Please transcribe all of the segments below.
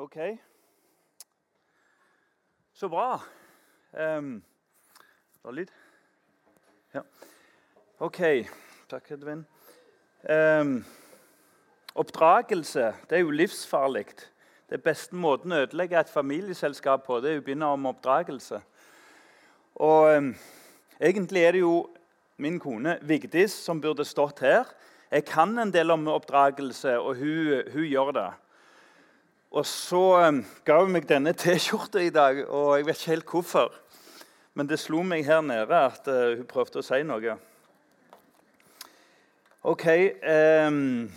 OK. Så bra. Um, det lyd? Ja. OK. Takk, Edvin. Um, oppdragelse det er jo livsfarlig. Det beste måten å ødelegge et familieselskap på, det er å begynne om oppdragelse. Og um, Egentlig er det jo min kone Vigdis som burde stått her. Jeg kan en del om oppdragelse, og hun, hun gjør det. Og så ga hun meg denne T-skjorta i dag, og jeg vet ikke helt hvorfor. Men det slo meg her nede at uh, hun prøvde å si noe. OK. Um,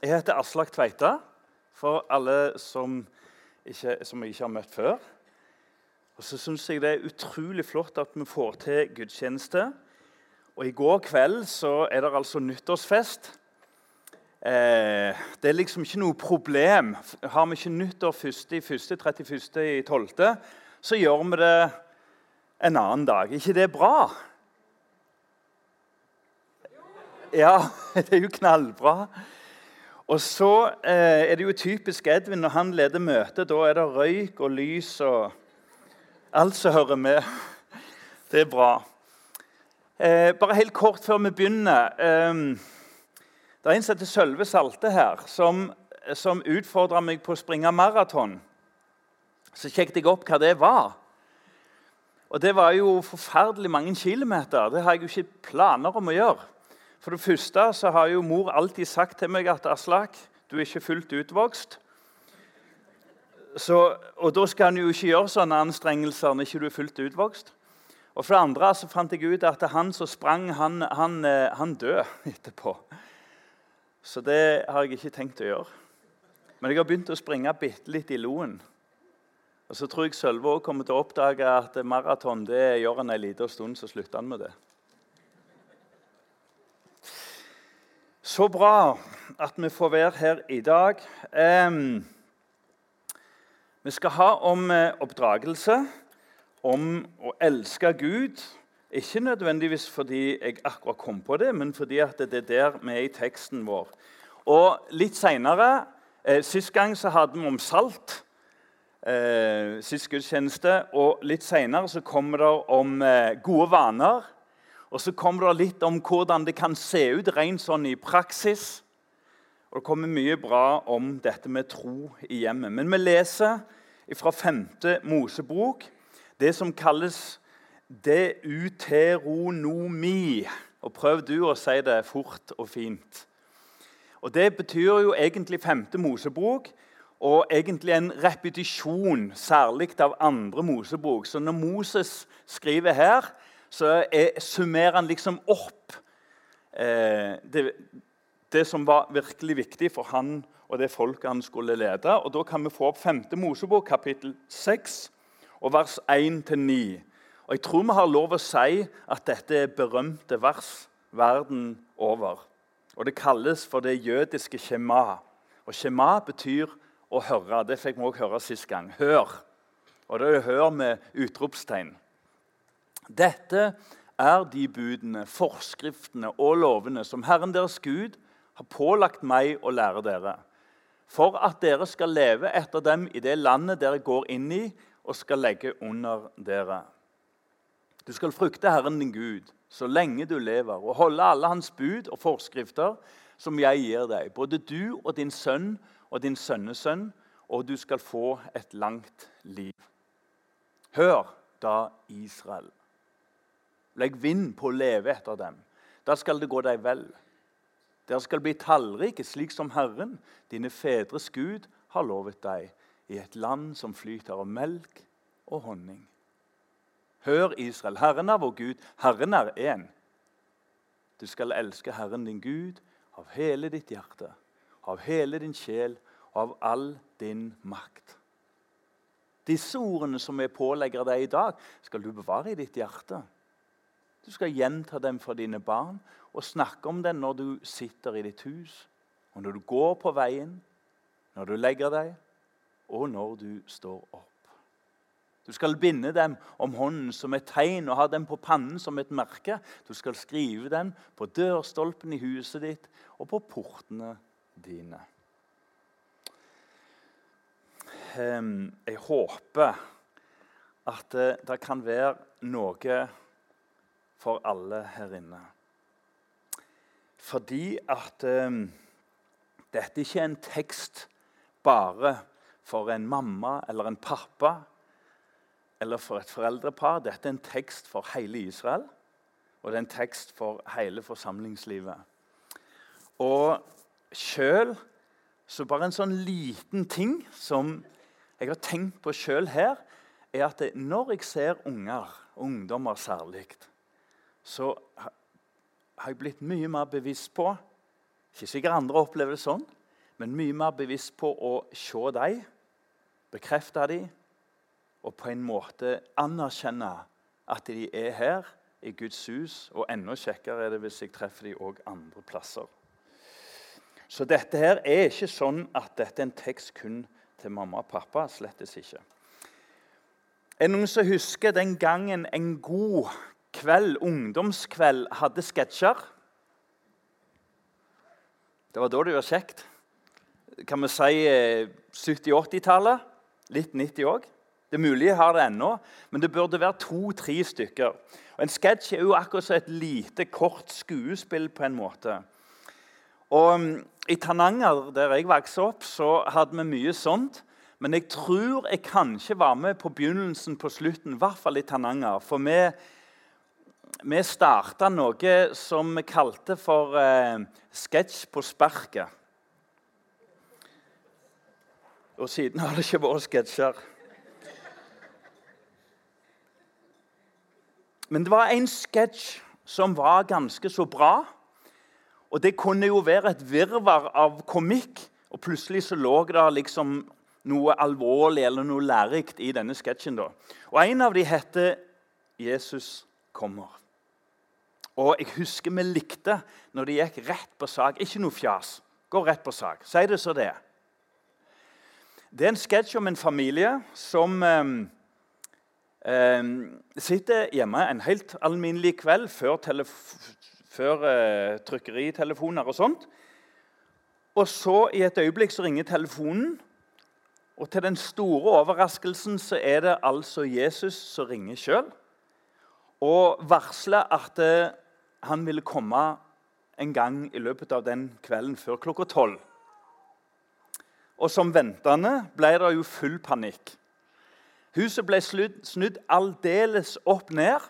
jeg heter Aslak Tveita, for alle som, ikke, som jeg ikke har møtt før. Og så syns jeg det er utrolig flott at vi får til gudstjeneste. Og I går kveld så er det altså nyttårsfest. Eh, det er liksom ikke noe problem. Har vi ikke nyttår 1. i 1., 31. i 12., så gjør vi det en annen dag. ikke det bra? Ja, det er jo knallbra. Og så eh, er det jo typisk Edvin når han leder møte. Da er det røyk og lys og alt som hører med. Det er bra. Eh, bare helt kort før vi begynner. Eh, det er en som heter Sølve Salte her, som, som utfordra meg på å springe maraton. Så sjekket jeg opp hva det var. Og Det var jo forferdelig mange kilometer. Det har jeg jo ikke planer om å gjøre. For det første så har jo mor alltid sagt til meg at Aslak, du er ikke fullt utvokst. Så, og Da skal en jo ikke gjøre sånne anstrengelser når ikke du er fullt utvokst. Og For det andre så fant jeg ut at han som sprang, han, han, eh, han døde etterpå. Så det har jeg ikke tenkt å gjøre. Men jeg har begynt å springe bitte litt i loen. Og så tror jeg Sølve òg kommer til å oppdage at maraton det gjør han en liten stund, så slutter han med det. Så bra at vi får være her i dag. Um, vi skal ha om eh, oppdragelse, om å elske Gud. Ikke nødvendigvis fordi jeg akkurat kom på det, men fordi det er der vi er i teksten vår. Og Litt seinere eh, Sist gang så hadde vi om salt. Eh, sist gudstjeneste. Og litt seinere kommer det om eh, gode vaner. Og så kommer det litt om hvordan det kan se ut rent sånn i praksis. Og Det kommer mye bra om dette med tro i hjemmet. Men vi leser fra 5. Mosebok det som kalles deuteronomi. Og Prøv du å si det fort og fint. Og Det betyr jo egentlig femte Mosebok og egentlig en repetisjon, særlig av andre Mosebok. Så når Moses skriver her, så er, summerer han liksom opp eh, det, det som var virkelig viktig for han og det folket han skulle lede. Og Da kan vi få opp femte Mosebok, kapittel 6, og vers 1-9. Og Jeg tror vi har lov å si at dette er berømte vers verden over. Og Det kalles for det jødiske shema. Og Shema betyr å høre. Det fikk vi også høre sist gang. Hør. Og det er hør med utropstegn. Dette er de budene, forskriftene og lovene som Herren deres Gud har pålagt meg å lære dere, for at dere skal leve etter dem i det landet dere går inn i og skal legge under dere. Du skal frykte Herren din Gud så lenge du lever, og holde alle hans bud og forskrifter som jeg gir deg, både du og din sønn og din sønnesønn, og du skal få et langt liv. Hør da, Israel. Legg vind på å leve etter dem. Da skal det gå deg vel. Dere skal bli tallrike, slik som Herren, dine fedres Gud, har lovet deg, i et land som flyter av melk og honning. Hør, Israel, Herren er vår Gud, Herren er én. Du skal elske Herren din Gud av hele ditt hjerte, av hele din sjel og av all din makt. Disse ordene som vi pålegger deg i dag, skal du bevare i ditt hjerte. Du skal gjenta dem for dine barn og snakke om dem når du sitter i ditt hus, og når du går på veien, når du legger deg, og når du står opp. Du skal binde dem om hånden som et tegn og ha dem på pannen som et merke. Du skal skrive dem på dørstolpen i huset ditt og på portene dine. ehm, jeg håper at det, det kan være noe for alle her inne. Fordi at um, dette ikke er en tekst bare for en mamma eller en pappa eller for et foreldrepar. Dette er en tekst for hele Israel, og det er en tekst for hele forsamlingslivet. Og sjøl så bare en sånn liten ting som jeg har tenkt på sjøl her, er at når jeg ser unger, ungdommer særlig, så har jeg blitt mye mer bevisst på Ikke sikkert andre opplever det sånn, men mye mer bevisst på å se dem, bekrefte dem og på en måte anerkjenne at de er her i Guds hus. Og enda kjekkere er det hvis jeg treffer dem òg andre plasser. Så dette her er ikke sånn at dette er en tekst kun til mamma og pappa. Slettes ikke. Er det noen som husker den gangen en god kveld, ungdomskveld hadde sketsjer. Det var da det var kjekt. Kan vi si 70-80-tallet? Eh, Litt 90 òg. Det mulig jeg har det ennå, men det burde være to-tre stykker. Og En sketsj er jo akkurat som et lite, kort skuespill på en måte. Og mm, I Tananger, der jeg vokste opp, så hadde vi mye sånt. Men jeg tror jeg kanskje var med på begynnelsen på slutten, i hvert fall i Tananger. For vi vi starta noe som vi kalte for eh, sketsj på sparket. Og siden har det ikke vært sketsjer. Men det var en sketsj som var ganske så bra. Og det kunne jo være et virvar av komikk, og plutselig så lå det liksom noe alvorlig eller noe lærerikt i denne sketsjen. Og En av de heter 'Jesus kommer'. Og jeg husker vi likte når de gikk rett på sak. Ikke noe fjas. Gå rett på sak. Si det så det er. Det er en sketsj om en familie som eh, eh, sitter hjemme en helt alminnelig kveld før, før eh, trykkeritelefoner og sånt. Og så i et øyeblikk så ringer telefonen, og til den store overraskelsen så er det altså Jesus som ringer sjøl og varsler at eh, han ville komme en gang i løpet av den kvelden før klokka tolv. Og som ventende ble det jo full panikk. Huset ble snudd aldeles opp ned.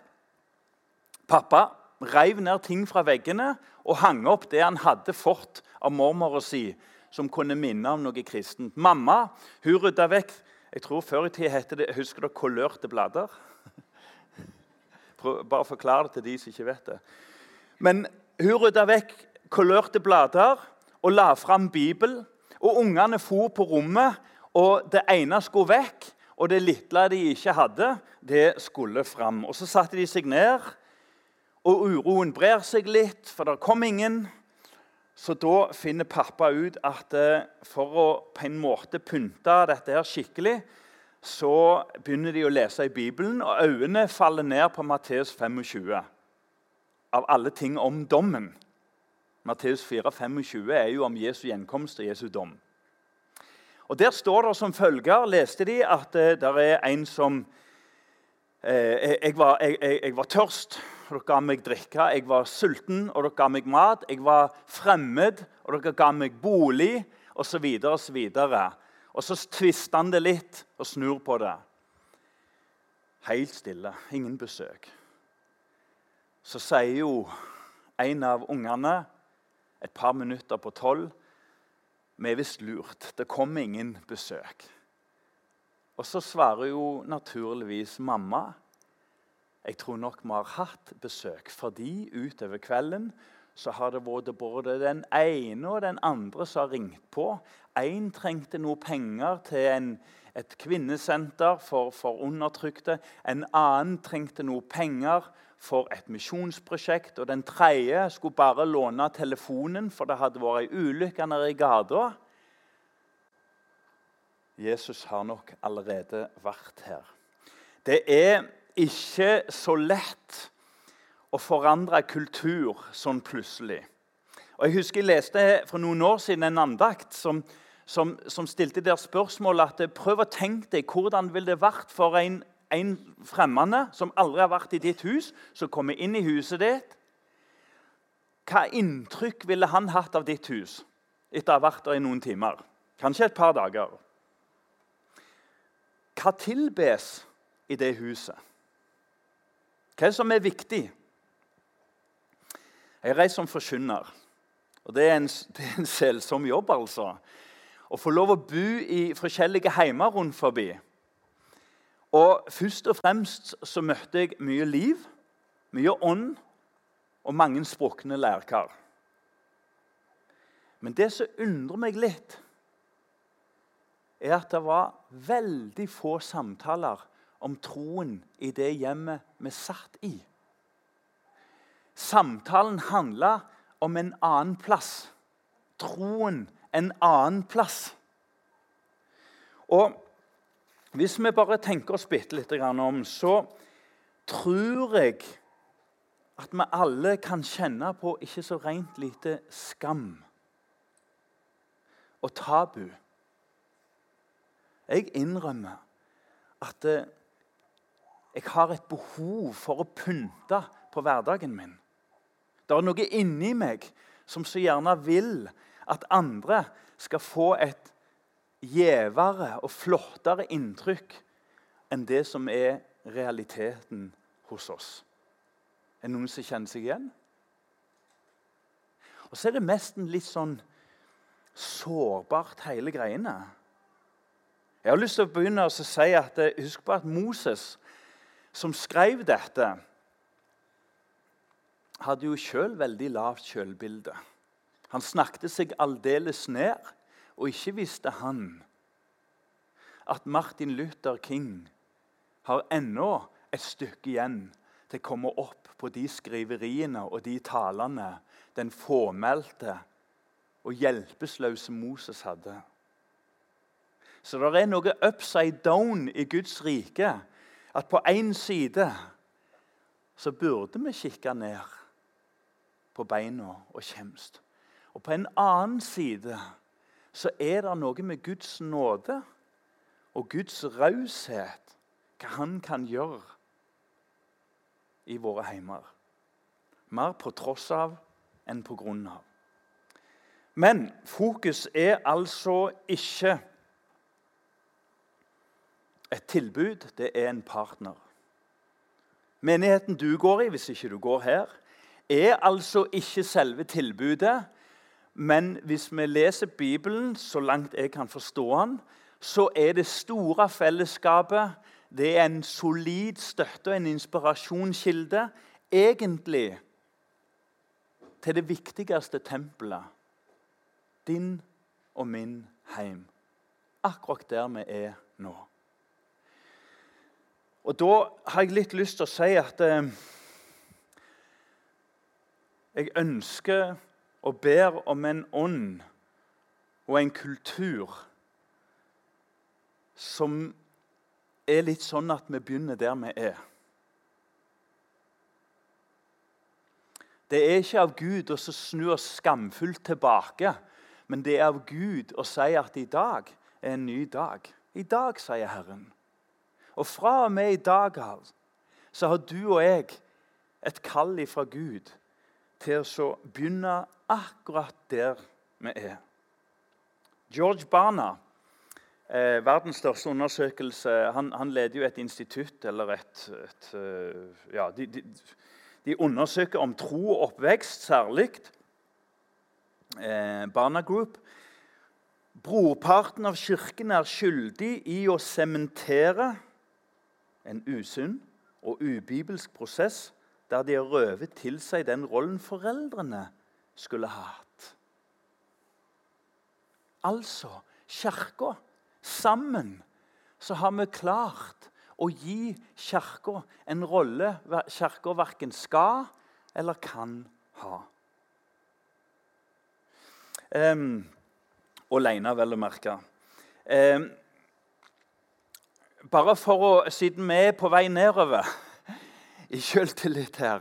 Pappa reiv ned ting fra veggene og hang opp det han hadde fått av mormora si, som kunne minne om noe kristent. Mamma hun rydda vekk jeg tror Før i tida het det husker dere kolørte blader. Bare forklar det til de som ikke vet det. Men hun rydda vekk kolørte blader og la fram Bibel. Og ungene for på rommet, og det ene skulle vekk. Og det lille de ikke hadde, det skulle fram. Og Så satte de seg ned, og uroen brer seg litt, for det kom ingen. Så da finner pappa ut at eh, for å på en måte pynte dette her skikkelig, så begynner de å lese i Bibelen, og øynene faller ned på Matteus 25 av alle ting om dommen. Matteus 4,25 er jo om Jesu gjenkomst og Jesu dom. Og Der står det som følger, leste de, at det der er en som eh, jeg, var, jeg, jeg, var, tørst, og dere ga meg drikke. Jeg var sulten, og dere ga meg mat. Jeg var fremmed, og dere ga meg bolig, osv. osv. Og så tvister han det litt og snur på det. Helt stille. Ingen besøk så sier jo en av ungene et par minutter på tolv Vi er visst lurt. Det kommer ingen besøk. Og så svarer jo naturligvis mamma. Jeg tror nok vi har hatt besøk, fordi utover kvelden så har det vært både den ene og den andre som har ringt på. Én trengte noe penger til en, et kvinnesenter for, for undertrykte. En annen trengte noe penger for et misjonsprosjekt. Og den tredje skulle bare låne telefonen, for det hadde vært ei ulykke nede i gata. Jesus har nok allerede vært her. Det er ikke så lett å forandre kultur sånn plutselig. Og Jeg husker jeg leste for noen år siden en andakt som, som, som stilte der spørsmålet at prøv å tenke deg hvordan ville det vært for en, en fremmede som aldri har vært i ditt hus, som kommer inn i huset ditt. Hva inntrykk ville han hatt av ditt hus etter å ha vært der i noen timer? Kanskje et par dager. Hva tilbes i det huset? Hva er det som er viktig? Jeg reiser som forkynner. Og det er, en, det en selsom jobb, altså. Å få lov å bo i forskjellige heimer rundt forbi. Og Først og fremst så møtte jeg mye liv, mye ånd og mange sprukne lærkar. Men det som undrer meg litt, er at det var veldig få samtaler om troen i det hjemmet vi satt i. Samtalen handla om en annen plass. Troen en annen plass. Og hvis vi bare tenker oss bitte litt om, så tror jeg at vi alle kan kjenne på ikke så rent lite skam og tabu. Jeg innrømmer at eh, jeg har et behov for å pynte på hverdagen min. Det er noe inni meg som så gjerne vil at andre skal få et gjevere og flottere inntrykk enn det som er realiteten hos oss. Er det noen som kjenner seg igjen? Og så er det nesten litt sånn sårbart, hele greiene. Jeg har lyst til å begynne å si at Husk på at Moses, som skrev dette, hadde jo sjøl veldig lavt sjølbilde. Han snakket seg aldeles ned, og ikke visste han at Martin Luther King har ennå et stykke igjen til å komme opp på de skriveriene og de talene den fåmælte og hjelpeløse Moses hadde. Så det er noe upside down i Guds rike. At på én side så burde vi kikke ned på beina og kjemst. Og på en annen side så er det noe med Guds nåde og Guds raushet, hva Han kan gjøre i våre heimer. Mer på tross av enn på grunn av. Men fokus er altså ikke et tilbud, det er en partner. Menigheten du går i, hvis ikke du går her, er altså ikke selve tilbudet. Men hvis vi leser Bibelen så langt jeg kan forstå den, så er det store fellesskapet det er en solid støtte og en inspirasjonskilde egentlig til det viktigste tempelet. Din og min heim. Akkurat der vi er nå. Og Da har jeg litt lyst til å si at eh, jeg ønsker og ber om en ånd og en kultur som er litt sånn at vi begynner der vi er. Det er ikke av Gud å snu oss skamfullt tilbake, men det er av Gud å si at i dag er en ny dag. I dag, sier Herren. Og fra og med i dag av så har du og jeg et kall fra Gud til å begynne akkurat der vi er. George Barna eh, verdens største undersøkelse han, han, leder jo et institutt eller et, et uh, ja, de, de, de, undersøker om tro og oppvekst særlig. Eh, Barna Group. Brorparten av kirken er skyldig i å sementere en usunn og ubibelsk prosess der de har røvet til seg den rollen foreldrene skulle hatt. Altså Kirka Sammen så har vi klart å gi Kirka en rolle Kirka verken skal eller kan ha. Um, Alene, vel å merke. Um, bare for å, Siden vi er på vei nedover i sjøltillit her,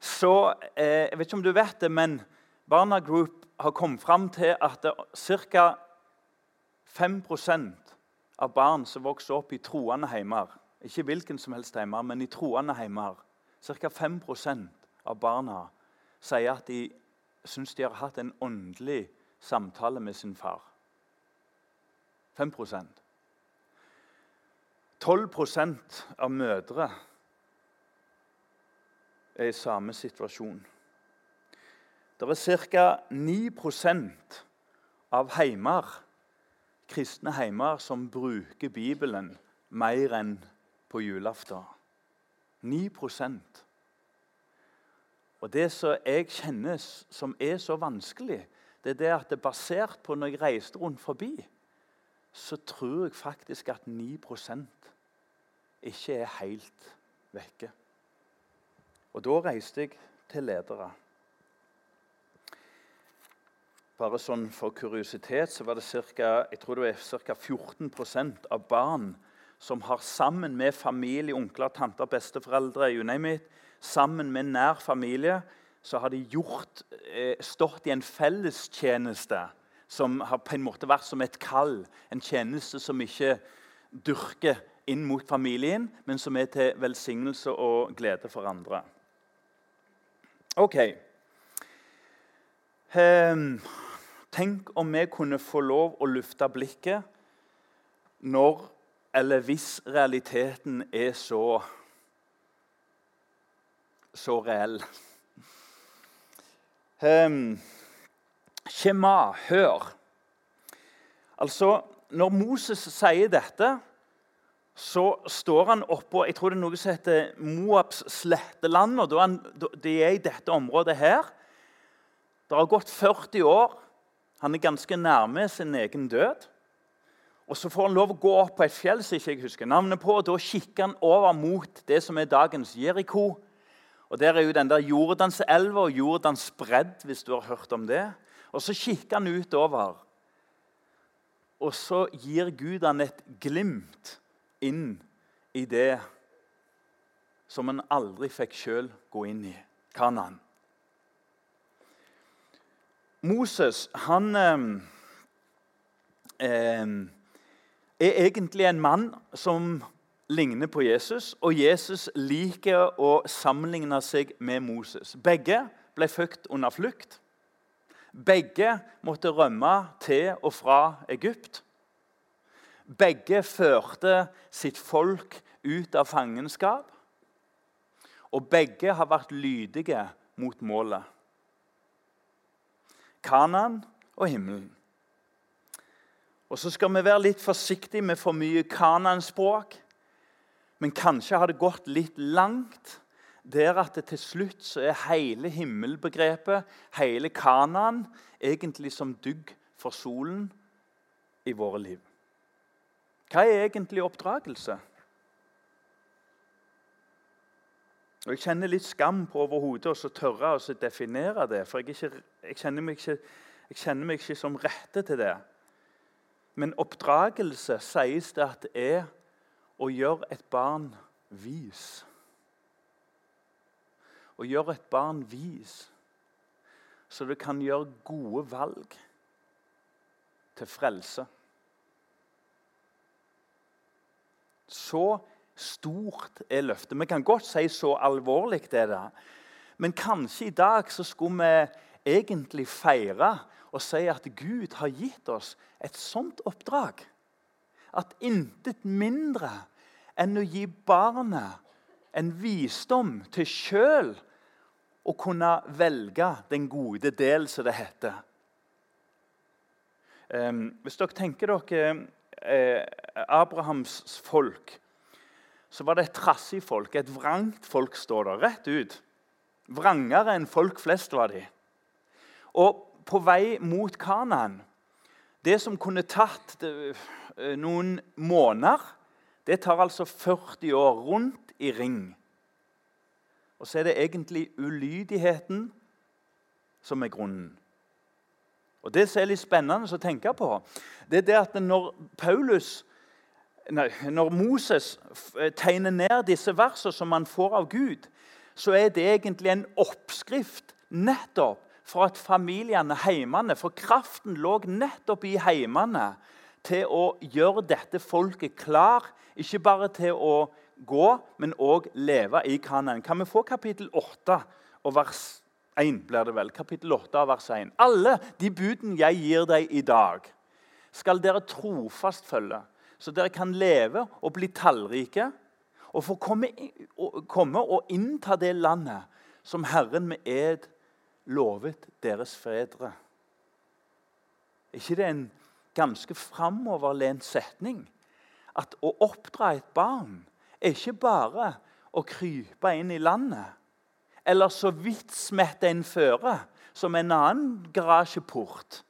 så eh, Jeg vet ikke om du vet det, men Barna Group har kommet fram til at ca. 5% av barn som vokser opp i troende heimer, ikke hvilken som helst heimer, men i troende heimer, ca. 5% av barna sier at de syns de har hatt en åndelig samtale med sin far. 5% 12% av mødre er i samme situasjon. Det er ca. 9% av heimer, kristne heimer som bruker Bibelen mer enn på julaften. 9% Og Det som jeg kjenner som er så vanskelig, det er det at det er basert på når jeg reiste rundt forbi, så tror jeg faktisk at 9% ikke er helt vekke. Og da reiste jeg til ledere. Bare sånn For kuriositet så var det cirka, jeg tror ca. 14% av barn som har sammen med familie, onkler, tanter, besteforeldre, you name it, sammen med nær familie, så har de gjort, eh, stått i en fellestjeneste som har på en måte vært som et kall. En tjeneste som ikke dyrker inn mot familien, men som er til velsignelse og glede for andre. Ok. Um, tenk om vi kunne få lov å lufte blikket når eller hvis realiteten er så så reell. Um, Shema, hør. Altså, Når Moses sier dette, så står han oppå jeg tror det er noe som heter Moabs sletteland. og De er i dette området her. Det har gått 40 år. Han er ganske nærme sin egen død. Og Så får han lov å gå opp på et fjell som ikke jeg husker navnet på. og Da kikker han over mot det som er dagens Jeriko. Og Der er jo den der Jordanselva og Jordans bredd, hvis du har hørt om det. Og Så kikker han utover, og så gir Gud han et glimt inn i det som han aldri fikk sjøl gå inn i. Kanan. Moses han eh, er egentlig en mann som ligner på Jesus, og Jesus liker å sammenligne seg med Moses. Begge ble født under flukt. Begge måtte rømme til og fra Egypt. Begge førte sitt folk ut av fangenskap. Og begge har vært lydige mot målet. Kanan og himmelen. Og så skal vi være litt forsiktige med for mye Kanan-språk. Men kanskje har det gått litt langt der at det til slutt så er hele himmelbegrepet, hele Kanan, egentlig som dugg for solen i våre liv. Hva er egentlig oppdragelse? Og Jeg kjenner litt skam på overhodet å tørre å definere det. For jeg, ikke, jeg, kjenner ikke, jeg, kjenner meg ikke, som rette til det. Men oppdragelse sies det at det er å gjøre et barn vis. Å gjøre et barn vis, så det kan gjøre gode valg til frelse. Så stort er løftet. Vi kan godt si så alvorlig det er det. Men kanskje i dag så skulle vi egentlig feire og si at Gud har gitt oss et sånt oppdrag. At intet mindre enn å gi barnet en visdom til sjøl å kunne velge den gode del, som det heter. Um, hvis dere tenker dere eh, Abrahams folk, så var det et trassig folk. Et vrangt folk, står det rett ut. Vrangere enn folk flest var de. Og på vei mot Kanaan Det som kunne tatt eh, noen måneder det tar altså 40 år rundt i ring. Og så er det egentlig ulydigheten som er grunnen. Og Det som er litt spennende å tenke på, det er det at når Paulus nei, når Moses tegner ned disse versene som han får av Gud, så er det egentlig en oppskrift nettopp for at familiene, heimene For kraften lå nettopp i heimene til å gjøre dette folket klar, ikke bare til å gå, men òg leve i Kanan. Kan vi få kapittel 8 og vers 1? blir det vel. Kapittel 8 vers 1. Alle de budene jeg gir deg i dag, skal dere trofast følge, så dere kan leve og bli tallrike og få komme, komme og innta det landet som Herren med ed lovet deres fedre. Er ikke det en ganske framoverlent setning? At å oppdra et barn er ikke bare å krype inn i landet eller så vidt smette en føre, som en annen garasjeport.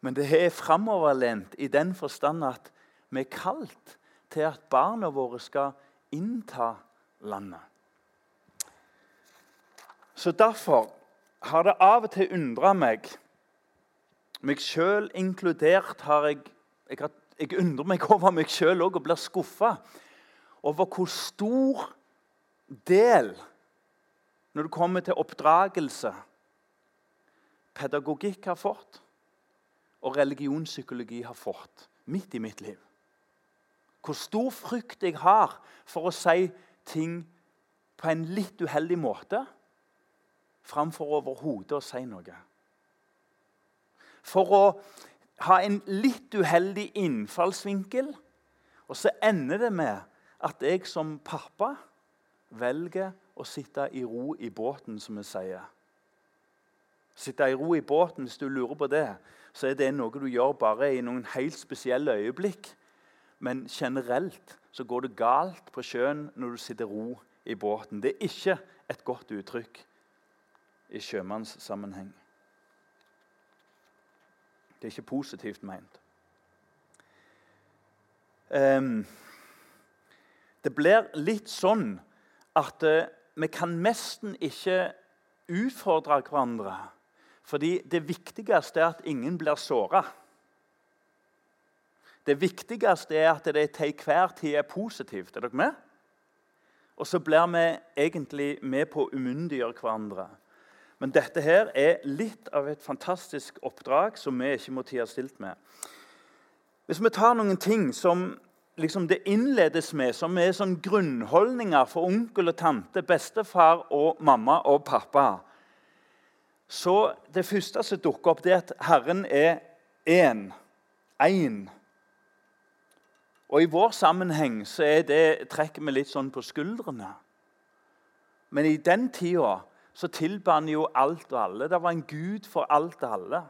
Men det er framoverlent i den forstand at vi er kalt til at barna våre skal innta landet. Så Derfor har det av og til undra meg, meg sjøl inkludert har jeg, jeg, jeg undrer meg over meg sjøl òg og blir skuffa over hvor stor del når det kommer til oppdragelse pedagogikk har fått, og religionspsykologi har fått midt i mitt liv. Hvor stor frykt jeg har for å si ting på en litt uheldig måte framfor overhodet å si noe. For å ha en litt uheldig innfallsvinkel. Og så ender det med at jeg som pappa velger å sitte i ro i båten, som vi sier. Sitte i ro i båten, hvis du lurer på det, så er det noe du gjør bare i noen helt spesielle øyeblikk. Men generelt så går det galt på sjøen når du sitter ro i båten. Det er ikke et godt uttrykk i sjømannssammenheng. Det er ikke positivt meint. Um, det blir litt sånn at uh, vi kan nesten ikke utfordre hverandre. Fordi det viktigste er at ingen blir såra. Det viktigste er at det til enhver tid er positivt. Er dere med? Og så blir vi egentlig med på å umyndiggjøre hverandre. Men dette her er litt av et fantastisk oppdrag som vi ikke må tie stilt med. Hvis vi tar noen ting som liksom det innledes med, som er sånn grunnholdninger for onkel og tante, bestefar og mamma og pappa Så Det første som dukker opp, det er at Herren er én. Én. Og I vår sammenheng så er det, trekker vi litt sånn på skuldrene. Men i den tida så tilba han jo alt og alle. Det var en gud for alt og alle.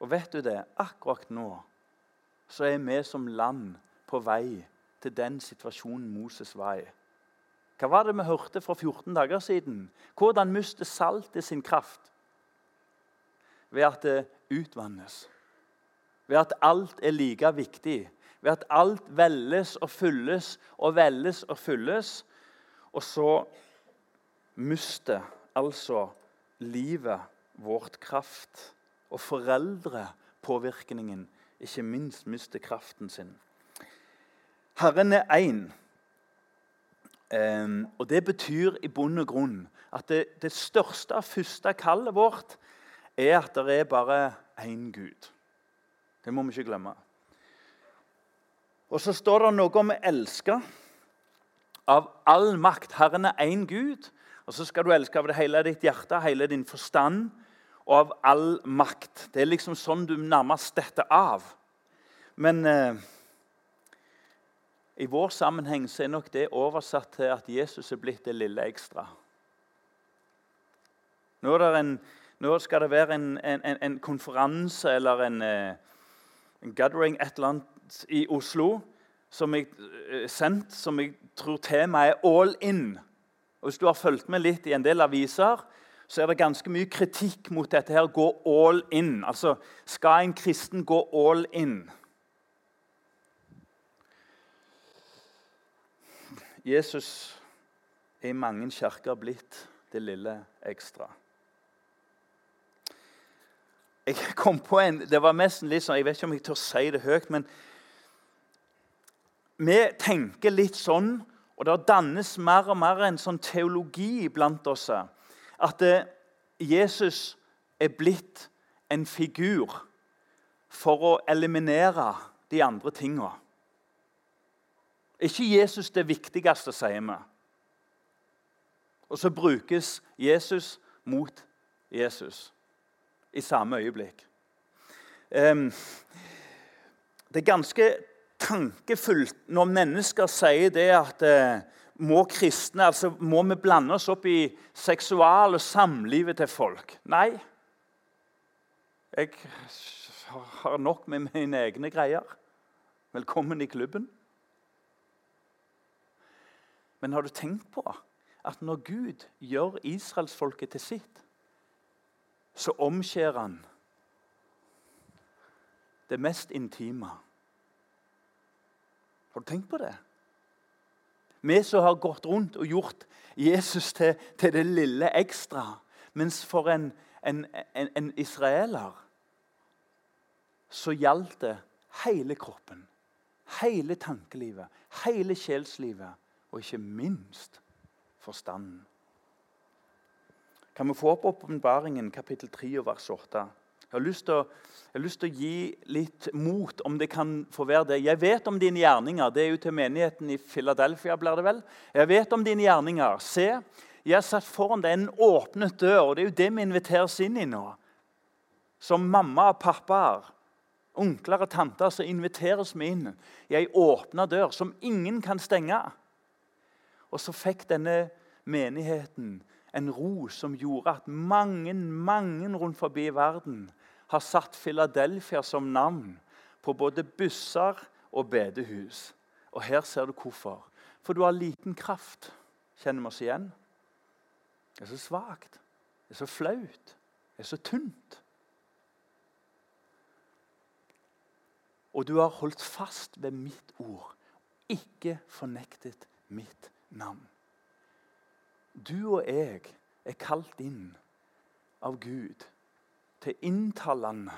Og vet du det? Akkurat nå så er vi som land på vei til den situasjonen Moses var i. Hva var det vi hørte for 14 dager siden? Hvordan mister saltet sin kraft? Ved at det utvannes. Ved at alt er like viktig. Ved at alt velles og fylles og velles og fylles. Og så mister altså livet vårt kraft. Og foreldrepåvirkningen ikke minst mister kraften sin. Herren er én. Um, og Det betyr i bunn og grunn at det, det største og første kallet vårt er at det er bare én Gud. Det må vi ikke glemme. Og så står det noe om å elske av all makt. Herren er én Gud, og så skal du elske av det hele ditt hjerte, hele din forstand og av all makt. Det er liksom sånn du nærmest detter av. Men eh, i vår sammenheng så er nok det oversatt til at Jesus er blitt det lille ekstra. Nå, en, nå skal det være en, en, en konferanse eller en, eh, en, gathering et eller annet i Oslo som jeg, eh, sendt, som jeg tror temaet er 'all in'. Og Hvis du har fulgt med litt i en del aviser, så er det ganske mye kritikk mot dette her, gå all in. Altså, skal en kristen gå all in? Jesus er i mange kirker blitt det lille ekstra. Jeg kom på en, Det var nesten litt sånn, Jeg vet ikke om jeg tør si det høyt, men vi tenker litt sånn og Det dannes mer og mer en sånn teologi blant oss at eh, Jesus er blitt en figur for å eliminere de andre tinga. ikke Jesus det viktigste, sier vi. Og så brukes Jesus mot Jesus i samme øyeblikk. Det er ganske tankefullt når mennesker sier det at eh, må kristne, altså må vi blande oss opp i seksual- og samlivet til folk? Nei. Jeg har nok med mine egne greier. Velkommen i klubben. Men har du tenkt på at når Gud gjør israelsfolket til sitt, så omskjærer han det mest intime. Har du tenkt på det? Vi som har gått rundt og gjort Jesus til, til det lille ekstra. Mens for en, en, en, en israeler så gjaldt det hele kroppen, hele tankelivet, hele sjelslivet og ikke minst forstanden. Kan vi få opp åpenbaringen kapittel 3 vers 8? Jeg har, lyst til å, jeg har lyst til å gi litt mot, om det kan få være det. Jeg vet om dine gjerninger. Det er jo til menigheten i Philadelphia, blir det vel. Jeg vet om dine gjerninger. Se, jeg har satt foran deg en åpnet dør, og det er jo det vi inviteres inn i nå. Som mamma og pappaer, onkler og tanter, så inviteres vi inn i ei åpna dør som ingen kan stenge. Og så fikk denne menigheten en ro som gjorde at mange, mange rundt forbi verden har satt Philadelphia som navn på både busser og bedehus. Og her ser du hvorfor. For du har liten kraft. Kjenner vi oss igjen? Det er så svakt. Det er så flaut. Det er så tynt. Og du har holdt fast ved mitt ord, ikke fornektet mitt navn. Du og jeg er kalt inn av Gud til inntallene.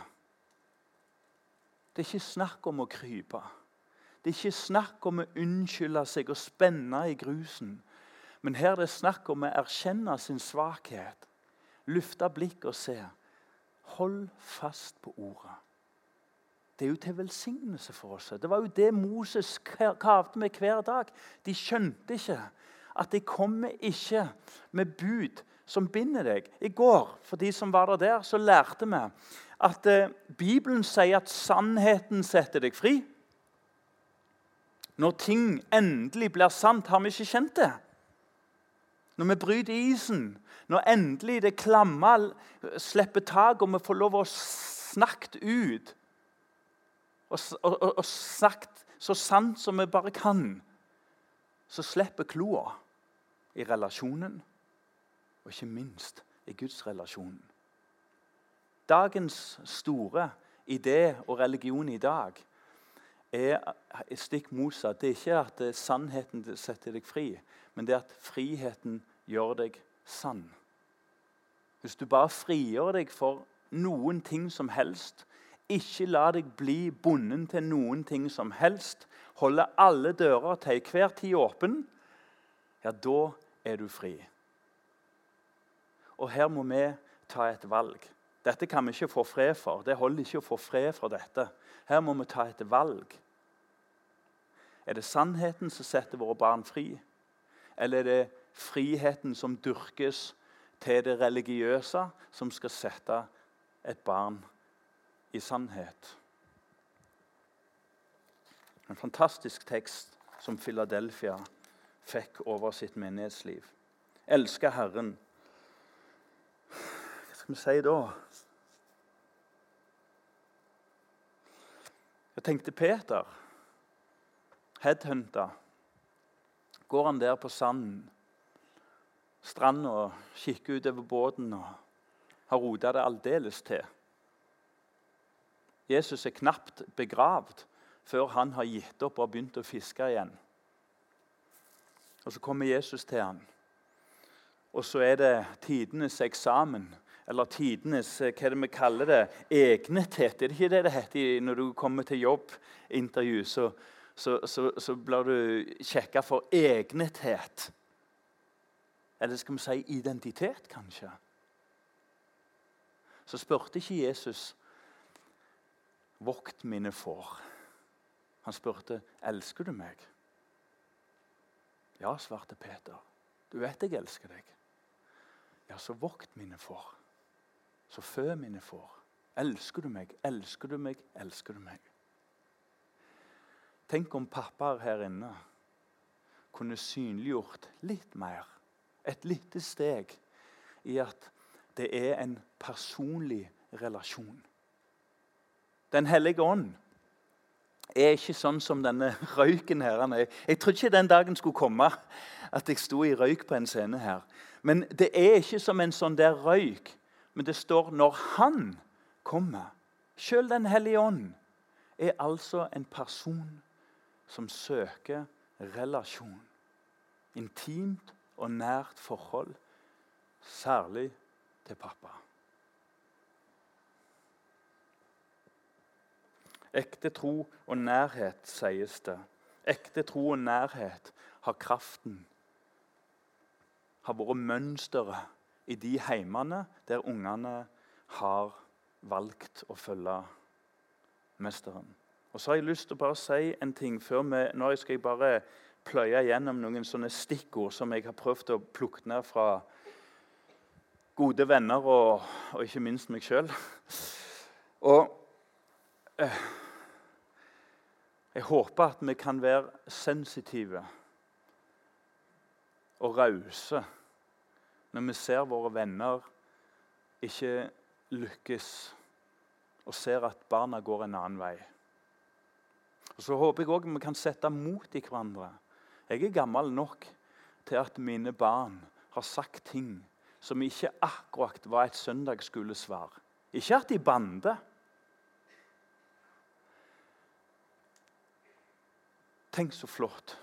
Det er ikke snakk om å krype. Det er ikke snakk om å unnskylde seg og spenne i grusen. Men her er det snakk om å erkjenne sin svakhet, løfte blikket og se. Hold fast på ordet. Det er jo til velsignelse for oss. Det var jo det Moses kavde med hver dag. De skjønte ikke at de kommer ikke med bud som binder deg. I går for de som var der, så lærte vi at eh, Bibelen sier at sannheten setter deg fri. Når ting endelig blir sant, har vi ikke kjent det. Når vi bryter isen, når endelig det klamme slipper tak, og vi får lov å snakke ut og, og, og, og sagt så sant som vi bare kan, så slipper kloa i relasjonen, og ikke minst i gudsrelasjonen. Dagens store idé og religion i dag er stikk motsatt. Det er ikke at er sannheten setter deg fri, men det er at friheten gjør deg sann. Hvis du bare frigjør deg for noen ting som helst, ikke la deg bli bonden til noen ting som helst, holde alle dører til enhver tid åpen, ja, da er du fri. Og her må vi ta et valg. Dette kan vi ikke få fred for. Det holder ikke å få fred for dette. Her må vi ta et valg. Er det sannheten som setter våre barn fri? Eller er det friheten som dyrkes til det religiøse, som skal sette et barn i sannhet? En fantastisk tekst som Philadelphia fikk over sitt menighetsliv. Elsker Herren. Skal vi si da? Jeg tenkte Peter, headhunta. Går han der på sanden, stranda, kikker utover båten og har rota det aldeles til? Jesus er knapt begravd før han har gitt opp og begynt å fiske igjen. Og så kommer Jesus til ham. Og så er det tidenes eksamen. Eller tidenes eh, hva er det vi kaller det, egnethet. Er det ikke det det heter når du kommer til jobbintervju? Så, så, så, så blir du sjekka for egnethet. Eller skal vi si identitet, kanskje? Så spurte ikke Jesus 'Vokt mine får'. Han spurte, 'Elsker du meg?' Ja, svarte Peter. 'Du vet jeg elsker deg.' Ja, så vokt mine får. Så fø mine får. Elsker du meg, elsker du meg, elsker du meg? Tenk om pappaer her inne kunne synliggjort litt mer, et lite steg, i at det er en personlig relasjon. Den hellige ånd er ikke sånn som denne røyken her. Jeg trodde ikke den dagen skulle komme at jeg sto i røyk på en scene her. Men det er ikke som en sånn der røyk. Men det står 'når Han kommer'. Sjøl Den hellige ånd er altså en person som søker relasjon. Intimt og nært forhold, særlig til pappa. Ekte tro og nærhet, sies det. Ekte tro og nærhet har kraften, har vært mønsteret i de heimene der ungene har valgt å følge mesteren. Og så har jeg lyst til å bare si en ting før vi Nå skal jeg bare pløye gjennom noen sånne stikkord som jeg har prøvd å plukke ned fra gode venner og, og ikke minst meg sjøl. Og eh, jeg håper at vi kan være sensitive og rause når vi ser våre venner ikke lykkes, og ser at barna går en annen vei. Og Så håper jeg òg vi kan sette mot i hverandre. Jeg er gammel nok til at mine barn har sagt ting som ikke akkurat var et søndagsskolesvar. Ikke at de bander. Tenk så flott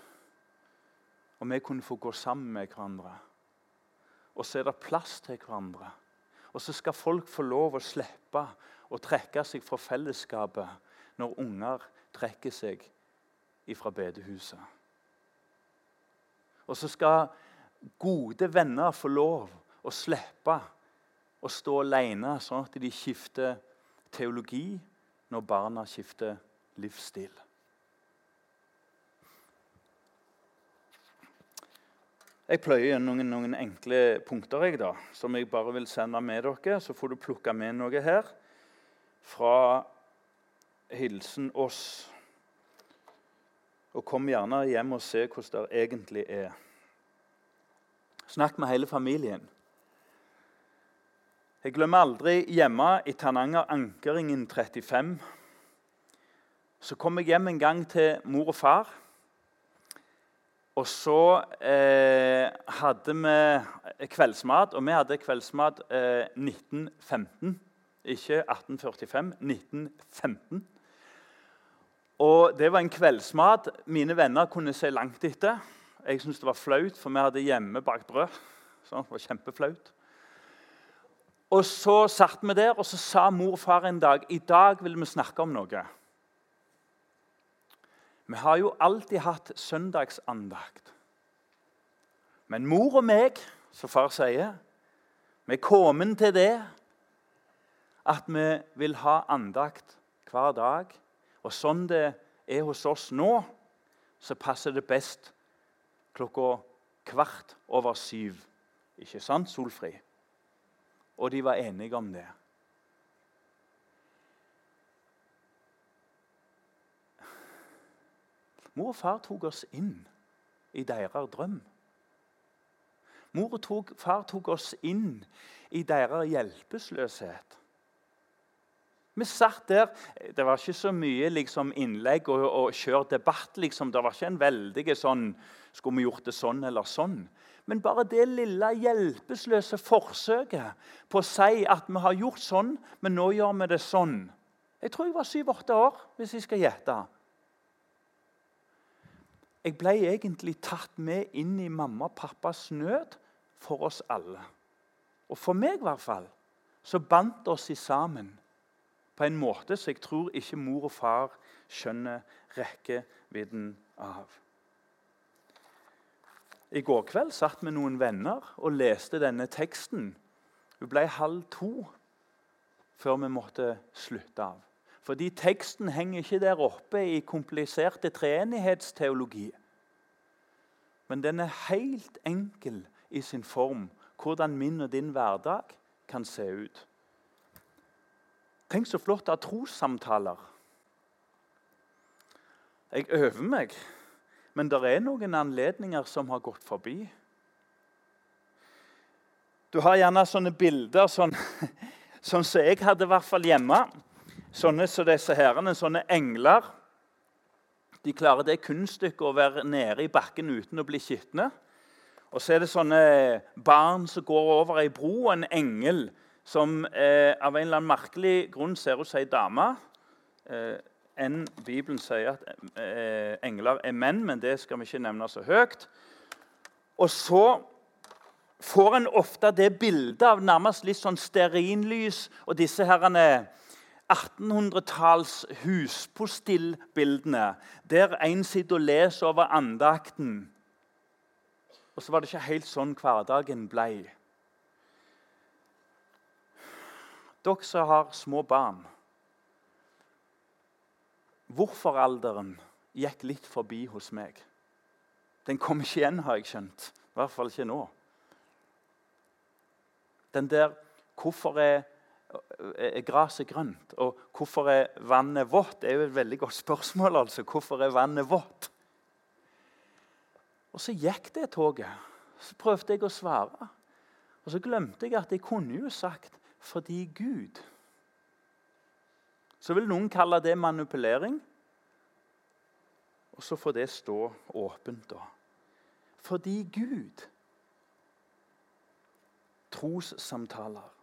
om vi kunne få gå sammen med hverandre. Og så er det plass til hverandre. Og så skal folk få lov å slippe å trekke seg fra fellesskapet når unger trekker seg fra bedehuset. Og så skal gode venner få lov å slippe å stå alene, sånn at de skifter teologi når barna skifter livsstil. Jeg pløyer gjennom noen, noen, enkle punkter jeg da, som jeg bare vil sende med dere. Så får du plukke med noe her fra hilsen oss. Og kom gjerne hjem og se hvordan det egentlig er. Snakk med hele familien. Jeg glemmer aldri hjemme i Tananger Ankeringen 35. Så kom jeg hjem en gang til mor og far. Og så eh, hadde vi kveldsmat, og vi hadde kveldsmat eh, 1915. Ikke 1845, 1915. Og Det var en kveldsmat mine venner kunne se langt etter. Jeg syntes det var flaut, for vi hadde hjemmebakt brød. Så det var kjempeflaut. Og Så satt vi der, og så sa mor og far en dag i dag vil vi snakke om noe. Vi har jo alltid hatt søndagsandakt. Men mor og meg, som far sier, vi er kommet til det at vi vil ha andakt hver dag. Og sånn det er hos oss nå, så passer det best klokka kvart over syv. Ikke sant, Solfri? Og de var enige om det. Mor og far tok oss inn i deres drøm. Mor og far tok oss inn i deres hjelpeløshet. Vi satt der. Det var ikke så mye liksom, innlegg og, og kjør debatt. Liksom. Det var ikke en veldig sånn Skulle vi gjort det sånn eller sånn? Men bare det lille hjelpeløse forsøket på å si at vi har gjort sånn, men nå gjør vi det sånn Jeg tror jeg var syv-åtte år, hvis jeg skal gjette. Jeg ble egentlig tatt med inn i mamma og pappas nød for oss alle. Og for meg i hvert fall så bandt oss i sammen på en måte som jeg tror ikke mor og far skjønner rekkevidden av. I går kveld satt vi noen venner og leste denne teksten. Hun ble halv to før vi måtte slutte av. Fordi teksten henger ikke der oppe i kompliserte treenighetsteologi. Men den er helt enkel i sin form, hvordan min og din hverdag kan se ut. Tenk så flott av trossamtaler. Jeg øver meg, men det er noen anledninger som har gått forbi. Du har gjerne sånne bilder sånn, som jeg hadde i hvert fall hjemme. Sånne som disse herrene, sånne engler. De klarer det kunststykket å være nede i bakken uten å bli skitne. Og så er det sånne barn som går over ei bro, og en engel som eh, av en eller annen merkelig grunn ser ut som ei dame. Eh, enn Bibelen sier at eh, engler er menn, men det skal vi ikke nevne så høyt. Og så får en ofte det bildet av nærmest litt sånn stearinlys og disse herrene 1800-talls huspostillbildene, der en sitter og leser over andakten. Og så var det ikke helt sånn hverdagen ble. Dere som har små barn Hvorfor-alderen gikk litt forbi hos meg. Den kom ikke igjen, har jeg skjønt. I hvert fall ikke nå. Den der 'Hvorfor er er gresset grønt? Og hvorfor er vannet vått? Det er jo et veldig godt spørsmål. altså. Hvorfor er vannet vått? Og så gikk det toget. Så prøvde jeg å svare. Og så glemte jeg at jeg kunne jo sagt 'fordi Gud'. Så vil noen kalle det manipulering. Og så får det stå åpent, da. Fordi Gud. Trossamtaler.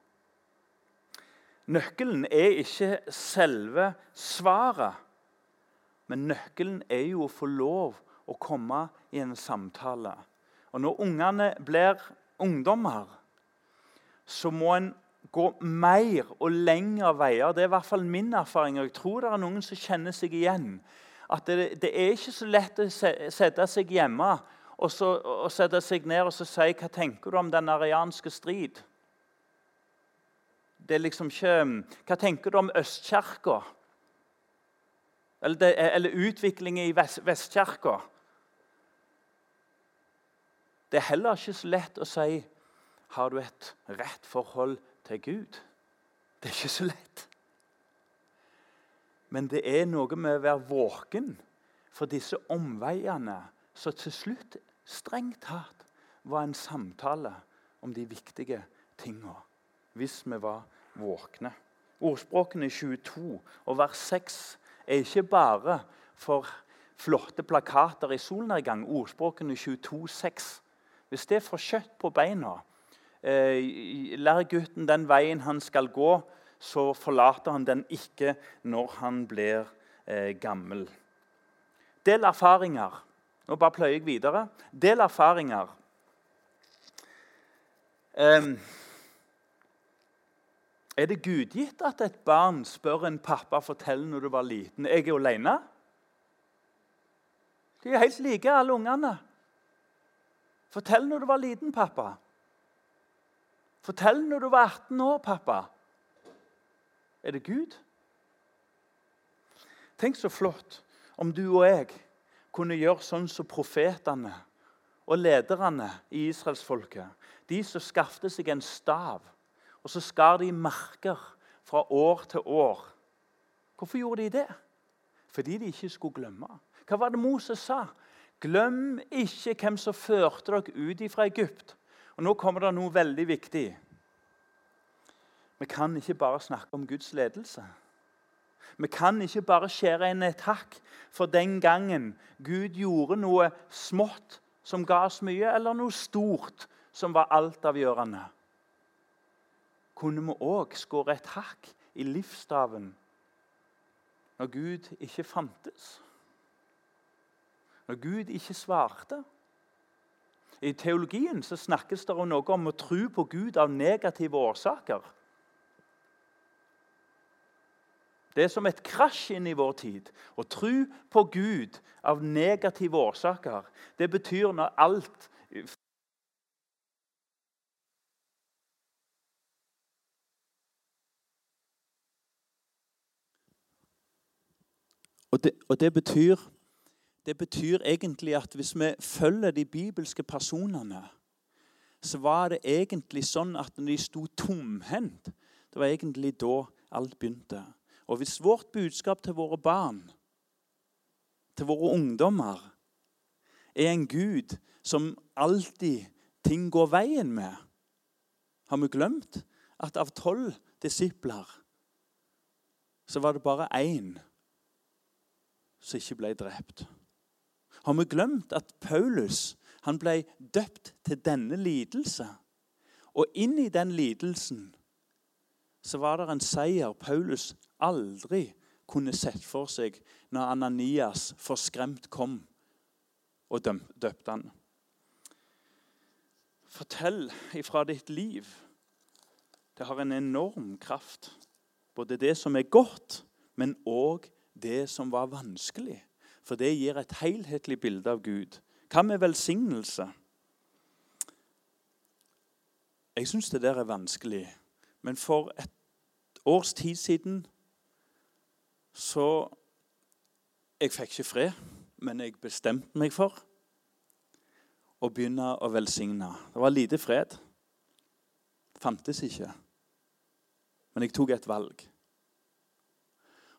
Nøkkelen er ikke selve svaret, men nøkkelen er jo å få lov å komme i en samtale. Og Når ungene blir ungdommer, så må en gå mer og lengre veier. Det er i hvert fall min erfaring. og Jeg tror det er noen som kjenner seg igjen. At det, det er ikke så lett å sette seg hjemme og, så, og sette seg ned og si hva tenker du om den arianske strid det er liksom ikke Hva tenker du om Østkirka? Eller, eller utviklingen i Vest, Vestkirka? Det er heller ikke så lett å si har du et rett forhold til Gud. Det er ikke så lett. Men det er noe med å være våken for disse omveiene som til slutt strengt tatt var en samtale om de viktige tingene. Hvis vi var våkne. Ordspråkene 22 og vers 6 er ikke bare for flotte plakater i solnedgang. Ordspråkene 22, 6. Hvis det får kjøtt på beina, eh, lær gutten den veien han skal gå, så forlater han den ikke når han blir eh, gammel. Del erfaringer. Nå bare pløyer jeg videre. Del erfaringer. Eh, er det gudgitt at et barn spør en pappa fortell når du var liten? Jeg er alene? De er helt like, alle ungene. Fortell når du var liten, pappa. Fortell når du var 18 år, pappa. Er det Gud? Tenk så flott om du og jeg kunne gjøre sånn som profetene og lederne i israelsfolket. De som skaffet seg en stav og så skar de merker fra år til år. Hvorfor gjorde de det? Fordi de ikke skulle glemme. Hva var det Moses sa? Glem ikke hvem som førte dere ut fra Egypt. Og Nå kommer det noe veldig viktig. Vi kan ikke bare snakke om Guds ledelse. Vi kan ikke bare skjære inn et hakk for den gangen Gud gjorde noe smått som ga oss mye, eller noe stort som var altavgjørende kunne vi òg skåre et hakk i livsstaven når Gud ikke fantes. Når Gud ikke svarte. I teologien så snakkes det noe om å tro på Gud av negative årsaker. Det er som et krasj inn i vår tid. Å tro på Gud av negative årsaker. Det betyr når alt Og det, og det, betyr, det betyr egentlig at hvis vi følger de bibelske personene, så var det egentlig sånn at når de sto tomhendt, det var egentlig da alt begynte. Og hvis vårt budskap til våre barn, til våre ungdommer, er en Gud som alltid ting går veien med, har vi glemt at av tolv disipler så var det bare én som ikke ble drept. Har vi glemt at Paulus han ble døpt til denne lidelse? Og inn i den lidelsen så var det en seier Paulus aldri kunne sett for seg når Ananias forskremt kom og døpte han. Fortell ifra ditt liv. Det har en enorm kraft. Både det som er godt, men òg det som var vanskelig. For det gir et helhetlig bilde av Gud. Hva med velsignelse? Jeg syns det der er vanskelig. Men for et års tid siden så Jeg fikk ikke fred, men jeg bestemte meg for å begynne å velsigne. Det var lite fred. Fantes ikke. Men jeg tok et valg.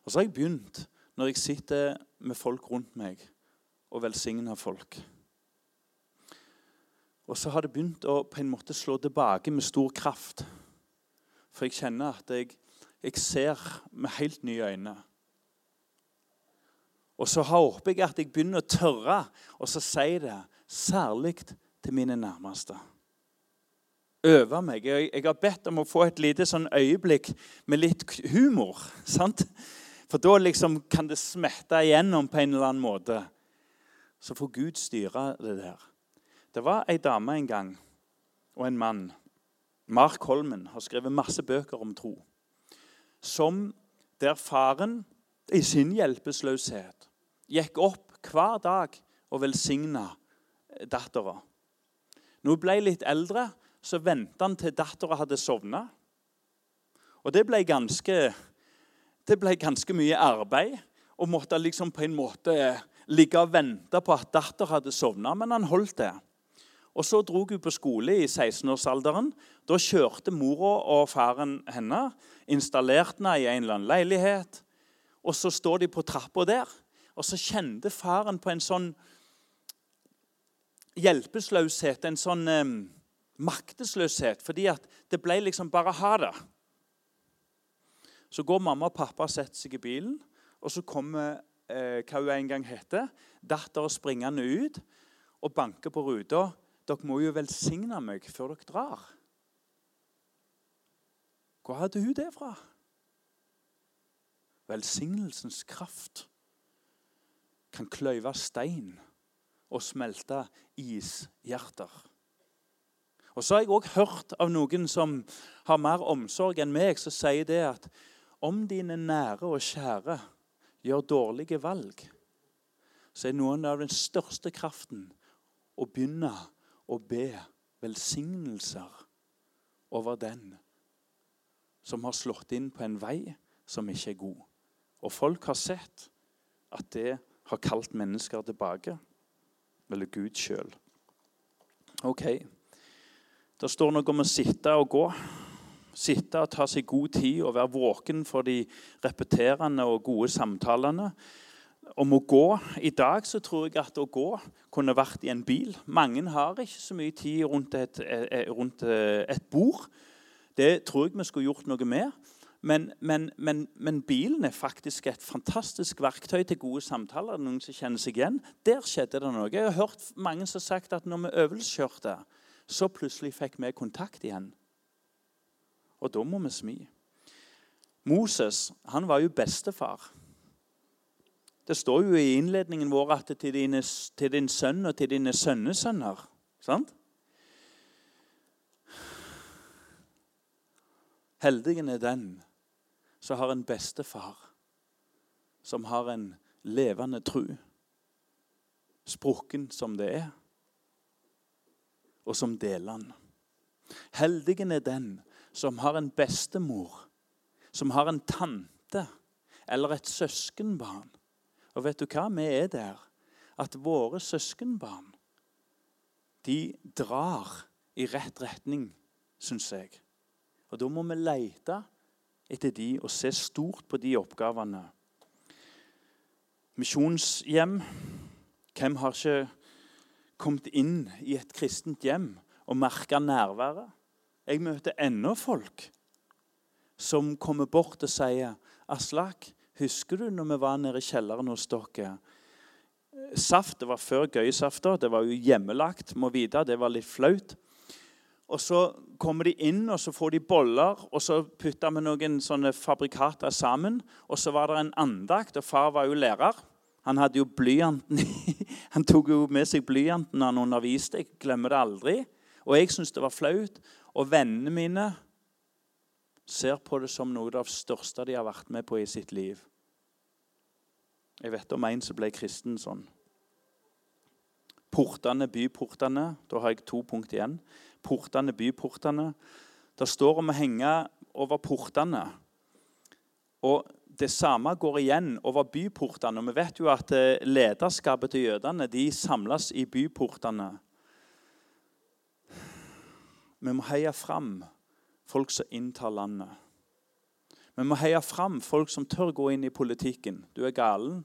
Og så har jeg begynt, når jeg sitter med folk rundt meg, og velsigner folk. Og så har det begynt å på en måte slå tilbake med stor kraft. For jeg kjenner at jeg, jeg ser med helt nye øyne. Og så håper jeg at jeg begynner å tørre og så si det, særlig til mine nærmeste. Øve meg. Jeg, jeg, har bedt om å få et lite sånn øyeblikk med litt humor. sant? For da liksom kan det smette igjennom på en eller annen måte. Så får Gud styre det der. Det var ei dame en gang og en mann. Mark Holmen har skrevet masse bøker om tro. Som der faren i sin hjelpeløshet gikk opp hver dag og velsigna dattera. Når hun ble litt eldre, så venta han til dattera hadde sovna. Og det ble, ganske, det ble ganske mye arbeid. Og måtte liksom på en måte ligge og vente på at datter hadde sovna, men han holdt det. Og Så dro hun på skole i 16-årsalderen. Da kjørte mora og faren henne, installerte henne i en eller annen leilighet. Og Så står de på trappa der, og så kjente faren på en sånn hjelpeløshet, en sånn eh, maktesløshet, fordi at det ble liksom bare ha det. Så går mamma og pappa og setter seg i bilen, og så kommer eh, hva hun en gang heter, dattera springende ut og banker på ruta. 'Dere må jo velsigne meg før dere drar.' Hvor hadde hun det fra? Velsignelsens kraft kan kløyve stein og smelte ishjerter. Og så har jeg òg hørt av noen som har mer omsorg enn meg, som sier det at om dine nære og kjære gjør dårlige valg, så er noen av den største kraften å begynne å be velsignelser over den som har slått inn på en vei som ikke er god. Og folk har sett at det har kalt mennesker tilbake. Eller Gud sjøl. OK. Det står noe om å sitte og gå. Sitte og ta seg god tid og være våken for de repeterende og gode samtalene. Om å gå. I dag så tror jeg at å gå kunne vært i en bil. Mange har ikke så mye tid rundt et, rundt et bord. Det tror jeg vi skulle gjort noe med. Men, men, men, men, bilen er faktisk et fantastisk verktøy til gode samtaler. noen som kjenner seg igjen. Der skjedde det noe. Jeg har hørt mange som har sagt at når vi øvelseskjørte, så plutselig fikk vi kontakt igjen. Og da må vi smi. Moses han var jo bestefar. Det står jo i innledningen vår at til, dine, til din sønn og til dine sønnesønner. Sant? Heldigen er den som har en bestefar som har en levende tru, sprukken som det er, og som deler den. Heldigen er den som har en bestemor, som har en tante eller et søskenbarn, Og vet du hva? Vi er der at våre søskenbarn de drar i rett retning, syns jeg. Og da må vi lete etter de og se stort på de oppgavene. Misjonshjem. Hvem har ikke kommet inn i et kristent hjem og merka nærværet? Jeg møter ennå folk som kommer bort og sier 'Aslak, husker du når vi var nede i kjelleren hos dere?' Saft det var før gøysafter. Det var jo hjemmelagt. må vite, Det var litt flaut. Og Så kommer de inn og så får de boller, og så putter vi noen sånne fabrikater sammen. Og så var det en andakt, og far var jo lærer. Han hadde jo blyanten Han tok jo med seg blyanten han underviste. Jeg glemmer det aldri. Og jeg syntes det var flaut. Og vennene mine ser på det som noe av det største de har vært med på i sitt liv. Jeg vet om en som ble kristen sånn. Portene, byportene. Da har jeg to punkt igjen. Portene, byportene. Det står om å henge over portene. Og det samme går igjen over byportene. Vi vet jo at eh, lederskapet til jødene de samles i byportene. Vi må heie fram folk som inntar landet. Vi må heie fram folk som tør gå inn i politikken. Du er galen,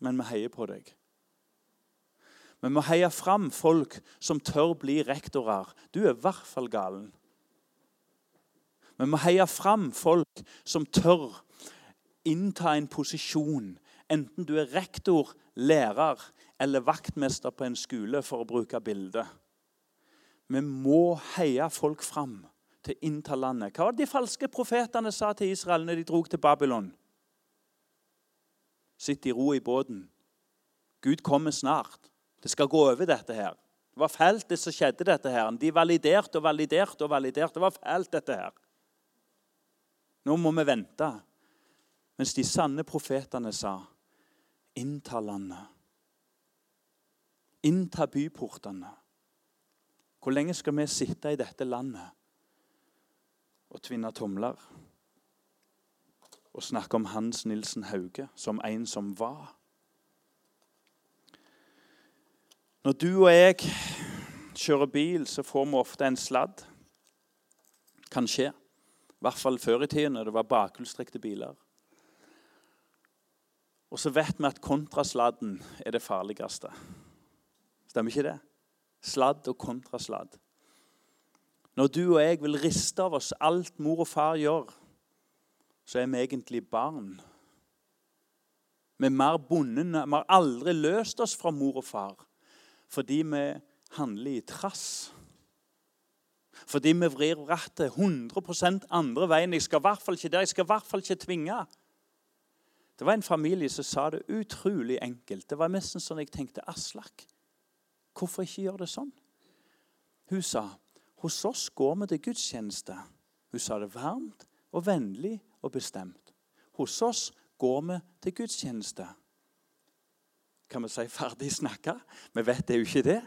men vi heier på deg. Vi må heie fram folk som tør bli rektorer. Du er i hvert fall galen. Vi må heie fram folk som tør innta en posisjon, enten du er rektor, lærer eller vaktmester på en skole, for å bruke bildet. Vi må heie folk fram til å innta landet. Hva var det de falske profetene sa til Israel når de dro til Babylon? Sitt i ro i båten. Gud kommer snart. Det skal gå over, dette her. Det var fælt, det som skjedde. dette her. De validerte og validerte og validerte. Det var fælt, dette her. Nå må vi vente. Mens de sanne profetene sa, innta landet. Innta byportene. Hvor lenge skal vi sitte i dette landet og tvinne tomler? og snakke om Hans Nilsen Hauge som en som var. Når du og jeg kjører bil, så får vi ofte en sladd. Kan skje. I hvert fall før i tiden, når det var bakhjulstrekte biler. Og så vet vi at kontrasladden er det farligste. Stemmer ikke det? Sladd og kontrasladd. Når du og jeg vil riste av oss alt mor og far gjør, så er vi egentlig barn. Vi er mer bundne. Vi har aldri løst oss fra mor og far fordi vi handler i trass. Fordi vi vrir rattet 100% andre veien. Jeg skal i hvert fall ikke der, jeg skal i hvert fall ikke tvinge. Det var en familie som sa det utrolig enkelt. Det var nesten sånn jeg tenkte Aslak, hvorfor ikke gjøre det sånn? Hun sa hos oss går vi til gudstjeneste. Hun sa det varmt og vennlig og bestemt. Hos oss går vi til gudstjeneste. Kan vi si ferdig snakka? Vi vet det jo ikke det.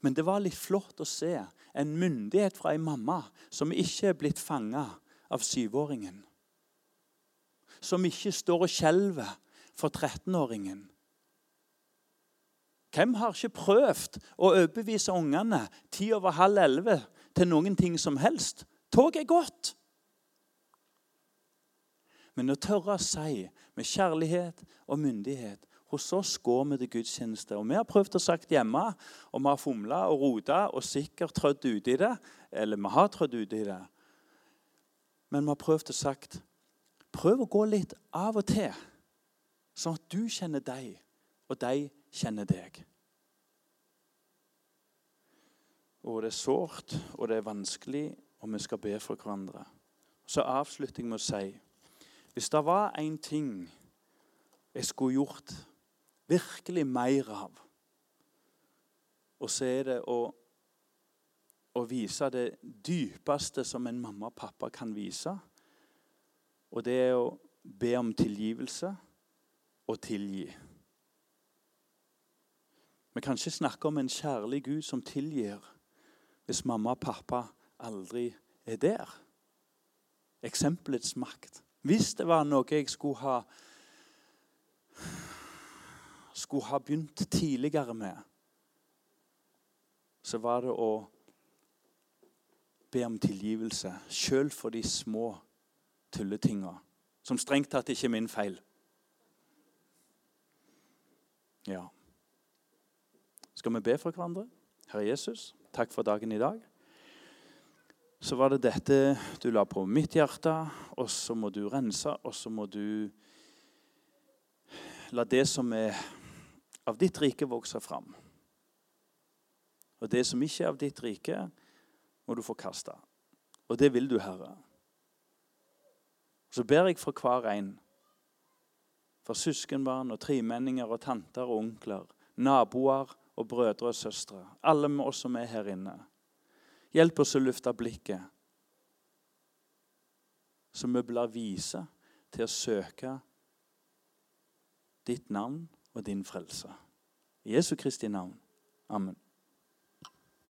Men det var litt flott å se en myndighet fra en mamma som ikke er blitt fanga av syvåringen. Som ikke står og skjelver for 13-åringen. Hvem har ikke prøvd å overbevise ungene ti over halv elleve til noen ting som helst? Tog er godt. Men å tørre å si med kjærlighet og myndighet hos oss går vi til gudstjeneste. Og Vi har prøvd å sagt hjemme, og vi har fomla og rota og sikkert trødd uti det. Eller vi har trødd uti det. Men vi har prøvd å sagt prøv å gå litt av og til, sånn at du kjenner deg, og de kjenner deg. Og det er sårt, og det er vanskelig, og vi skal be for hverandre. Så avslutter jeg med å si hvis det var en ting jeg skulle gjort virkelig mer av, og så er det å, å vise det dypeste som en mamma og pappa kan vise. Og det er å be om tilgivelse og tilgi. Vi kan ikke snakke om en kjærlig Gud som tilgir, hvis mamma og pappa aldri er der. Eksempelets makt. Hvis det var noe jeg skulle ha skulle ha begynt tidligere med, så var det å be om tilgivelse, sjøl for de små tulletinga, som strengt tatt ikke er min feil. Ja. Skal vi be for hverandre? Herre Jesus, takk for dagen i dag. Så var det dette du la på mitt hjerte, og så må du rense, og så må du la det som er av ditt rike, vokse fram. Og det som ikke er av ditt rike, må du forkaste. Og det vil du, Herre. Så ber jeg for hver en, for søskenbarn og tremenninger og tanter og onkler, naboer og brødre og søstre, alle med oss som er her inne. Hjelp oss å løfte blikket, så vi blir vise til å søke ditt navn og din frelse. I Jesu Kristi navn. Amen.